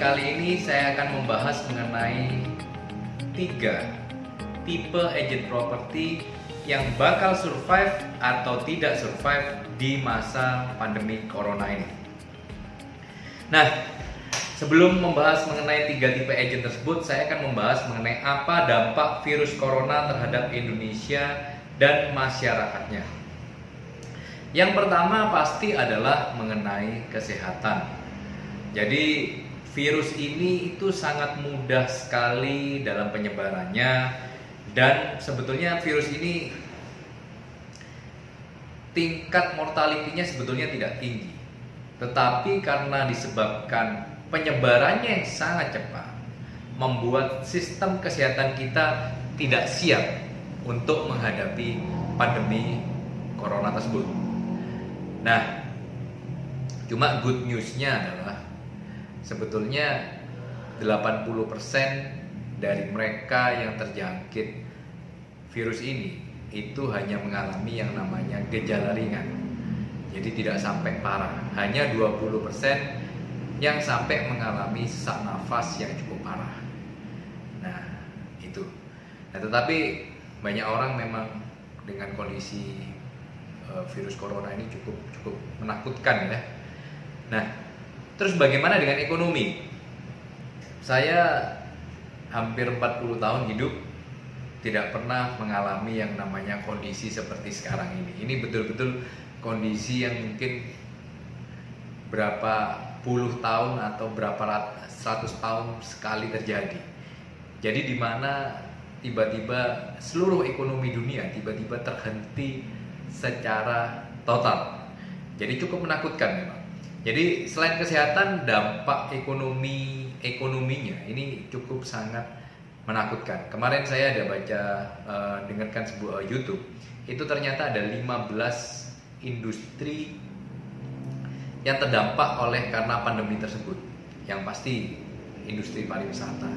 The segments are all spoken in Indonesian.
kali ini saya akan membahas mengenai tiga tipe agent properti yang bakal survive atau tidak survive di masa pandemi corona ini. Nah, sebelum membahas mengenai tiga tipe agent tersebut, saya akan membahas mengenai apa dampak virus corona terhadap Indonesia dan masyarakatnya. Yang pertama pasti adalah mengenai kesehatan. Jadi virus ini itu sangat mudah sekali dalam penyebarannya dan sebetulnya virus ini tingkat mortalitinya sebetulnya tidak tinggi. Tetapi karena disebabkan penyebarannya yang sangat cepat membuat sistem kesehatan kita tidak siap untuk menghadapi pandemi corona tersebut. Nah, cuma good newsnya adalah sebetulnya 80% dari mereka yang terjangkit virus ini itu hanya mengalami yang namanya gejala ringan. Jadi tidak sampai parah. Hanya 20% yang sampai mengalami sesak nafas yang cukup parah. Nah, itu. Nah, tetapi banyak orang memang dengan kondisi Eh, virus corona ini cukup cukup menakutkan ya. Nah, terus bagaimana dengan ekonomi? Saya hampir 40 tahun hidup tidak pernah mengalami yang namanya kondisi seperti sekarang ini. Ini betul-betul kondisi yang mungkin berapa puluh tahun atau berapa ratus tahun sekali terjadi. Jadi di mana tiba-tiba seluruh ekonomi dunia tiba-tiba terhenti secara total. Jadi cukup menakutkan memang. Jadi selain kesehatan, dampak ekonomi ekonominya ini cukup sangat menakutkan. Kemarin saya ada baca uh, dengarkan sebuah YouTube, itu ternyata ada 15 industri yang terdampak oleh karena pandemi tersebut. Yang pasti industri pariwisata,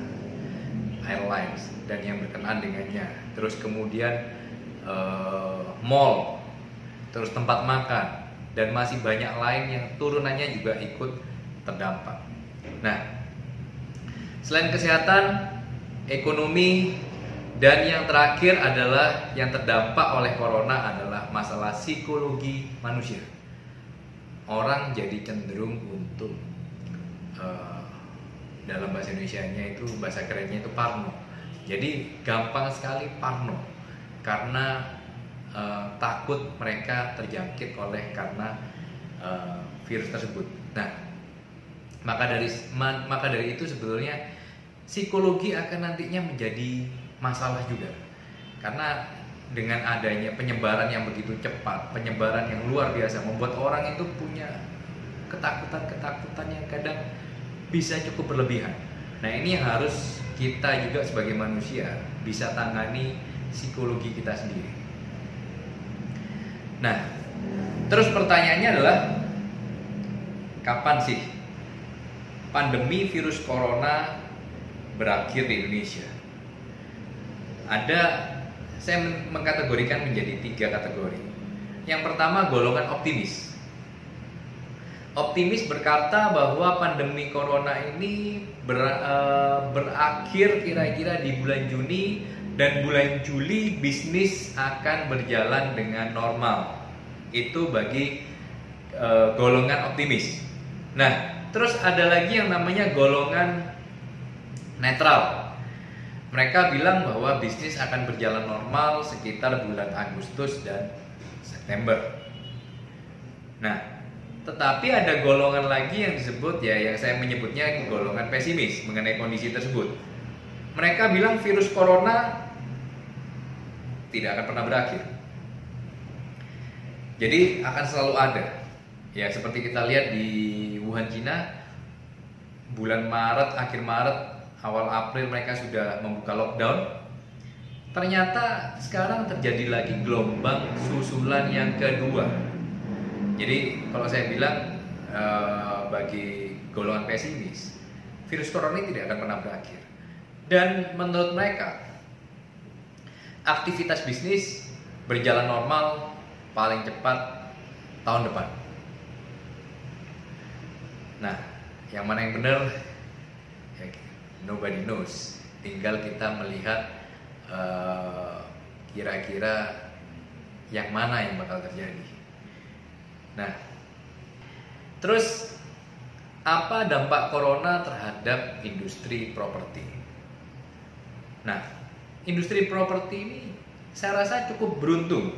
airlines dan yang berkenaan dengannya. Terus kemudian uh, mall terus tempat makan dan masih banyak lain yang turunannya juga ikut terdampak. Nah, selain kesehatan, ekonomi dan yang terakhir adalah yang terdampak oleh corona adalah masalah psikologi manusia. Orang jadi cenderung untuk uh, dalam bahasa Indonesia-nya itu bahasa kerennya itu parno. Jadi gampang sekali parno karena uh, takut mereka terjangkit oleh karena uh, virus tersebut. Nah, maka dari maka dari itu sebetulnya psikologi akan nantinya menjadi masalah juga karena dengan adanya penyebaran yang begitu cepat, penyebaran yang luar biasa membuat orang itu punya ketakutan-ketakutan yang kadang bisa cukup berlebihan. Nah, ini yang harus kita juga sebagai manusia bisa tangani psikologi kita sendiri. Nah, terus pertanyaannya adalah kapan sih pandemi virus corona berakhir di Indonesia? Ada saya mengkategorikan menjadi tiga kategori. Yang pertama golongan optimis. Optimis berkata bahwa pandemi corona ini ber, uh, berakhir kira-kira di bulan Juni dan bulan Juli bisnis akan berjalan dengan normal. Itu bagi e, golongan optimis. Nah, terus ada lagi yang namanya golongan netral. Mereka bilang bahwa bisnis akan berjalan normal sekitar bulan Agustus dan September. Nah, tetapi ada golongan lagi yang disebut ya yang saya menyebutnya golongan pesimis mengenai kondisi tersebut. Mereka bilang virus corona tidak akan pernah berakhir. Jadi akan selalu ada. Ya seperti kita lihat di Wuhan Cina bulan Maret, akhir Maret, awal April mereka sudah membuka lockdown. Ternyata sekarang terjadi lagi gelombang susulan yang kedua. Jadi kalau saya bilang eh, bagi golongan pesimis, virus corona ini tidak akan pernah berakhir. Dan menurut mereka aktivitas bisnis berjalan normal paling cepat tahun depan. Nah, yang mana yang benar? Ya, nobody knows. Tinggal kita melihat uh, kira-kira yang mana yang bakal terjadi. Nah terus apa dampak corona terhadap industri properti? Nah industri properti ini saya rasa cukup beruntung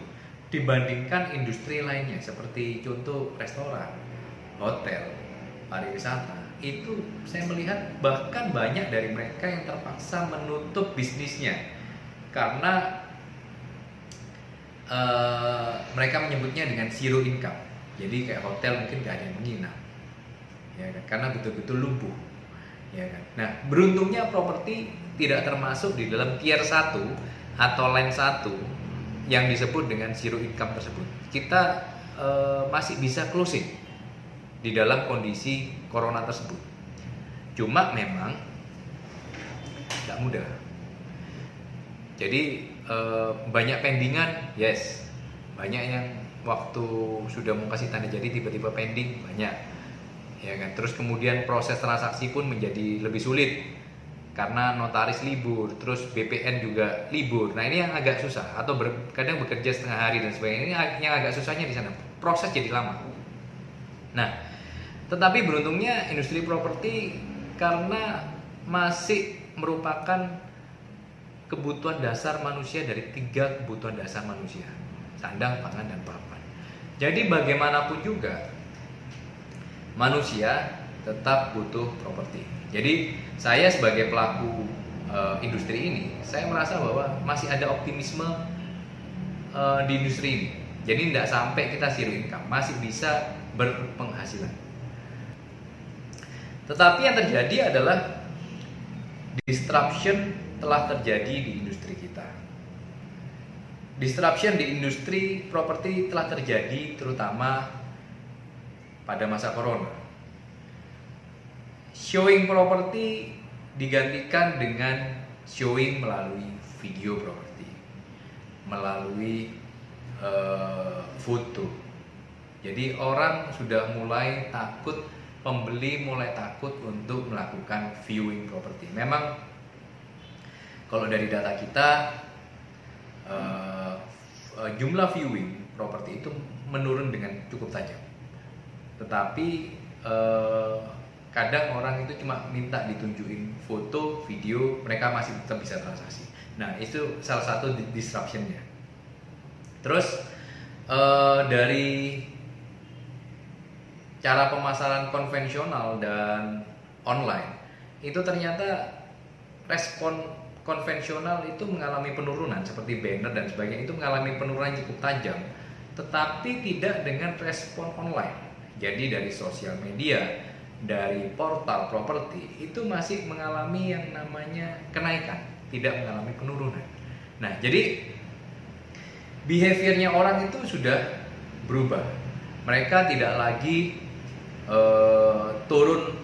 dibandingkan industri lainnya seperti contoh restoran, hotel, pariwisata. Itu saya melihat bahkan banyak dari mereka yang terpaksa menutup bisnisnya karena uh, mereka menyebutnya dengan zero income. Jadi kayak hotel mungkin gak ada yang menginap ya kan? Karena betul-betul lumpuh ya kan? Nah beruntungnya properti tidak termasuk di dalam tier 1 atau line 1 yang disebut dengan zero income tersebut. Kita e, masih bisa closing di dalam kondisi corona tersebut. Cuma memang tidak mudah. Jadi e, banyak pendingan, yes. Banyak yang waktu sudah mau kasih tanda jadi tiba-tiba pending banyak. Ya kan. Terus kemudian proses transaksi pun menjadi lebih sulit karena notaris libur, terus BPN juga libur. Nah ini yang agak susah atau ber, kadang bekerja setengah hari dan sebagainya. Ini yang agak susahnya di sana. Proses jadi lama. Nah, tetapi beruntungnya industri properti karena masih merupakan kebutuhan dasar manusia dari tiga kebutuhan dasar manusia, sandang, pangan, dan papan. Jadi bagaimanapun juga manusia tetap butuh properti. Jadi saya sebagai pelaku uh, industri ini, saya merasa bahwa masih ada optimisme uh, di industri ini. Jadi tidak sampai kita zero income, masih bisa berpenghasilan. Tetapi yang terjadi adalah disruption telah terjadi di industri kita. Disruption di industri properti telah terjadi terutama pada masa corona showing properti digantikan dengan showing melalui video properti, melalui uh, foto. Jadi orang sudah mulai takut, pembeli mulai takut untuk melakukan viewing properti. Memang kalau dari data kita uh, jumlah viewing properti itu menurun dengan cukup tajam. Tetapi uh, kadang orang itu cuma minta ditunjukin foto, video, mereka masih tetap bisa transaksi. Nah itu salah satu disruptionnya. Terus uh, dari cara pemasaran konvensional dan online itu ternyata respon konvensional itu mengalami penurunan seperti banner dan sebagainya itu mengalami penurunan cukup tajam tetapi tidak dengan respon online jadi dari sosial media dari portal properti itu masih mengalami yang namanya kenaikan, tidak mengalami penurunan. Nah, jadi behaviornya orang itu sudah berubah. Mereka tidak lagi uh, turun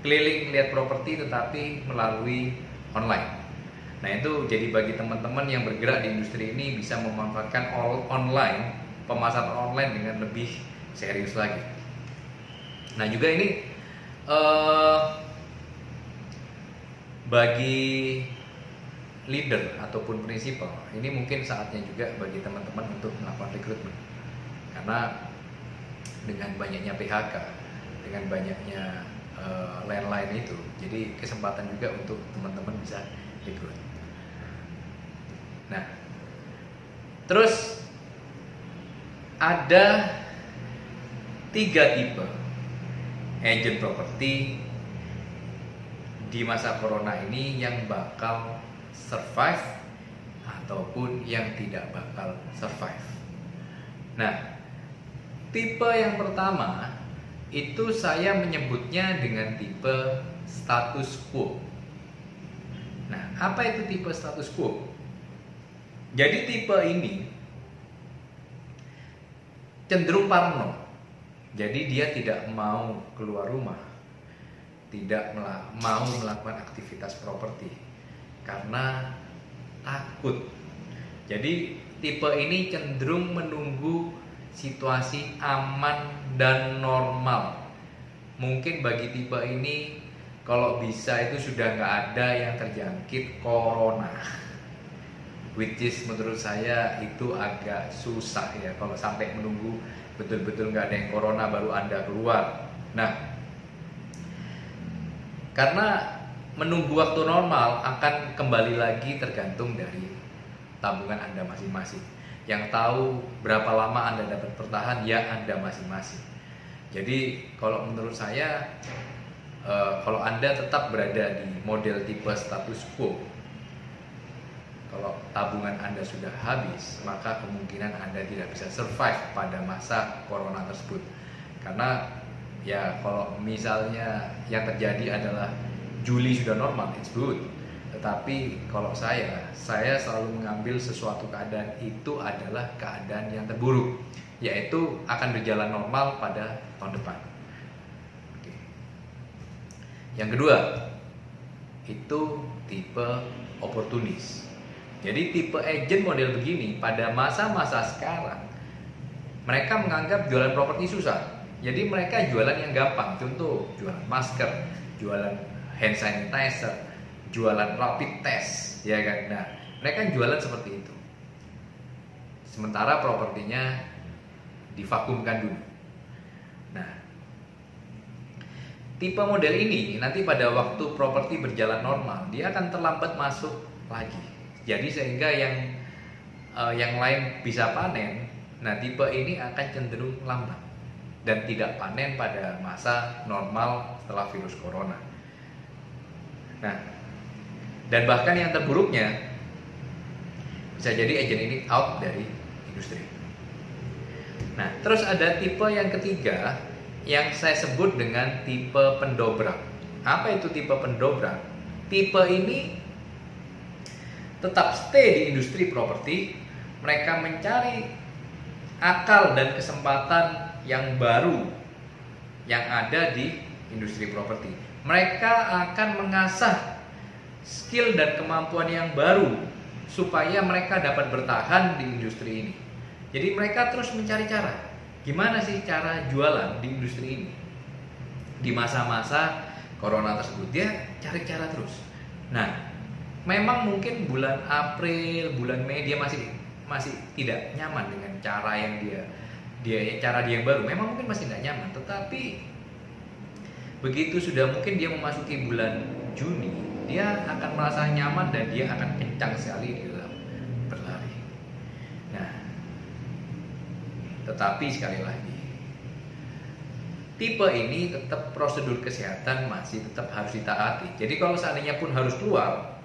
keliling lihat properti tetapi melalui online. Nah, itu jadi bagi teman-teman yang bergerak di industri ini bisa memanfaatkan all online, pemasaran online dengan lebih serius lagi. Nah juga ini uh, bagi leader ataupun prinsipal ini mungkin saatnya juga bagi teman-teman untuk melakukan rekrutmen karena dengan banyaknya PHK dengan banyaknya uh, lain-lain itu jadi kesempatan juga untuk teman-teman bisa rekrut nah terus ada tiga tipe agent properti di masa corona ini yang bakal survive ataupun yang tidak bakal survive. Nah, tipe yang pertama itu saya menyebutnya dengan tipe status quo. Nah, apa itu tipe status quo? Jadi tipe ini cenderung parno jadi dia tidak mau keluar rumah, tidak mau melakukan aktivitas properti karena takut. Jadi tipe ini cenderung menunggu situasi aman dan normal. Mungkin bagi tipe ini kalau bisa itu sudah nggak ada yang terjangkit corona which is menurut saya itu agak susah ya kalau sampai menunggu betul-betul nggak ada yang corona baru anda keluar. Nah karena menunggu waktu normal akan kembali lagi tergantung dari tabungan anda masing-masing. Yang tahu berapa lama anda dapat bertahan ya anda masing-masing. Jadi kalau menurut saya uh, kalau Anda tetap berada di model tipe status quo, kalau tabungan Anda sudah habis, maka kemungkinan Anda tidak bisa survive pada masa corona tersebut. Karena ya kalau misalnya yang terjadi adalah Juli sudah normal, it's good. Tetapi kalau saya, saya selalu mengambil sesuatu keadaan itu adalah keadaan yang terburuk yaitu akan berjalan normal pada tahun depan. Oke. Yang kedua, itu tipe oportunis. Jadi tipe agent model begini pada masa-masa sekarang mereka menganggap jualan properti susah. Jadi mereka jualan yang gampang, contoh jualan masker, jualan hand sanitizer, jualan rapid test, ya kan. Nah, mereka jualan seperti itu. Sementara propertinya divakumkan dulu. Nah, tipe model ini nanti pada waktu properti berjalan normal, dia akan terlambat masuk lagi. Jadi sehingga yang uh, yang lain bisa panen, nah tipe ini akan cenderung lambat dan tidak panen pada masa normal setelah virus corona. Nah, dan bahkan yang terburuknya bisa jadi agent ini out dari industri. Nah, terus ada tipe yang ketiga yang saya sebut dengan tipe pendobrak. Apa itu tipe pendobrak? Tipe ini tetap stay di industri properti, mereka mencari akal dan kesempatan yang baru yang ada di industri properti. Mereka akan mengasah skill dan kemampuan yang baru supaya mereka dapat bertahan di industri ini. Jadi mereka terus mencari cara. Gimana sih cara jualan di industri ini? Di masa-masa corona tersebut dia cari cara terus. Nah, memang mungkin bulan April, bulan Mei dia masih masih tidak nyaman dengan cara yang dia dia cara dia yang baru. Memang mungkin masih tidak nyaman, tetapi begitu sudah mungkin dia memasuki bulan Juni, dia akan merasa nyaman dan dia akan kencang sekali di Tetapi sekali lagi, tipe ini tetap prosedur kesehatan masih tetap harus ditaati. Jadi kalau seandainya pun harus keluar,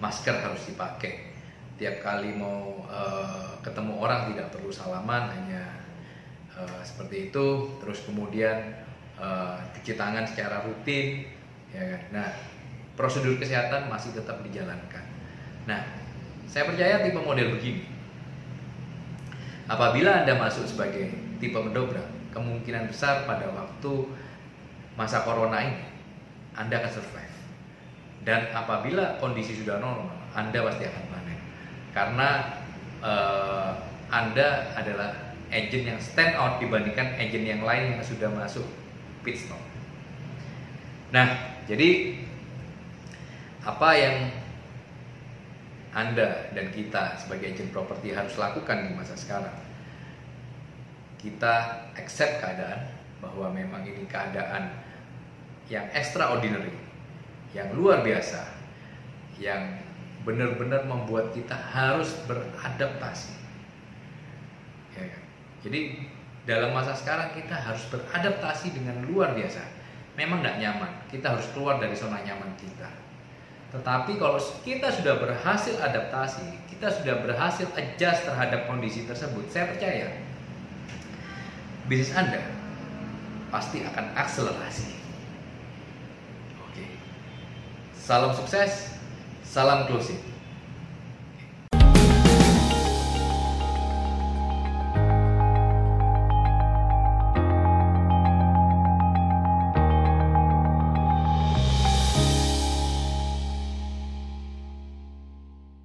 masker harus dipakai. Tiap kali mau uh, ketemu orang tidak perlu salaman, hanya uh, seperti itu. Terus kemudian uh, cuci tangan secara rutin, ya kan? Nah, prosedur kesehatan masih tetap dijalankan. Nah, saya percaya tipe model begini Apabila Anda masuk sebagai tipe mendobrak, kemungkinan besar pada waktu masa corona ini Anda akan survive. Dan apabila kondisi sudah normal, Anda pasti akan panen. Karena uh, Anda adalah agent yang stand out dibandingkan agent yang lain yang sudah masuk pit stop. Nah, jadi apa yang anda dan kita sebagai agent properti harus lakukan di masa sekarang. Kita accept keadaan bahwa memang ini keadaan yang extraordinary, yang luar biasa, yang benar-benar membuat kita harus beradaptasi. Ya, kan? Jadi dalam masa sekarang kita harus beradaptasi dengan luar biasa. Memang tidak nyaman, kita harus keluar dari zona nyaman kita tetapi kalau kita sudah berhasil adaptasi, kita sudah berhasil adjust terhadap kondisi tersebut, saya percaya bisnis Anda pasti akan akselerasi. Oke. Salam sukses, salam closing.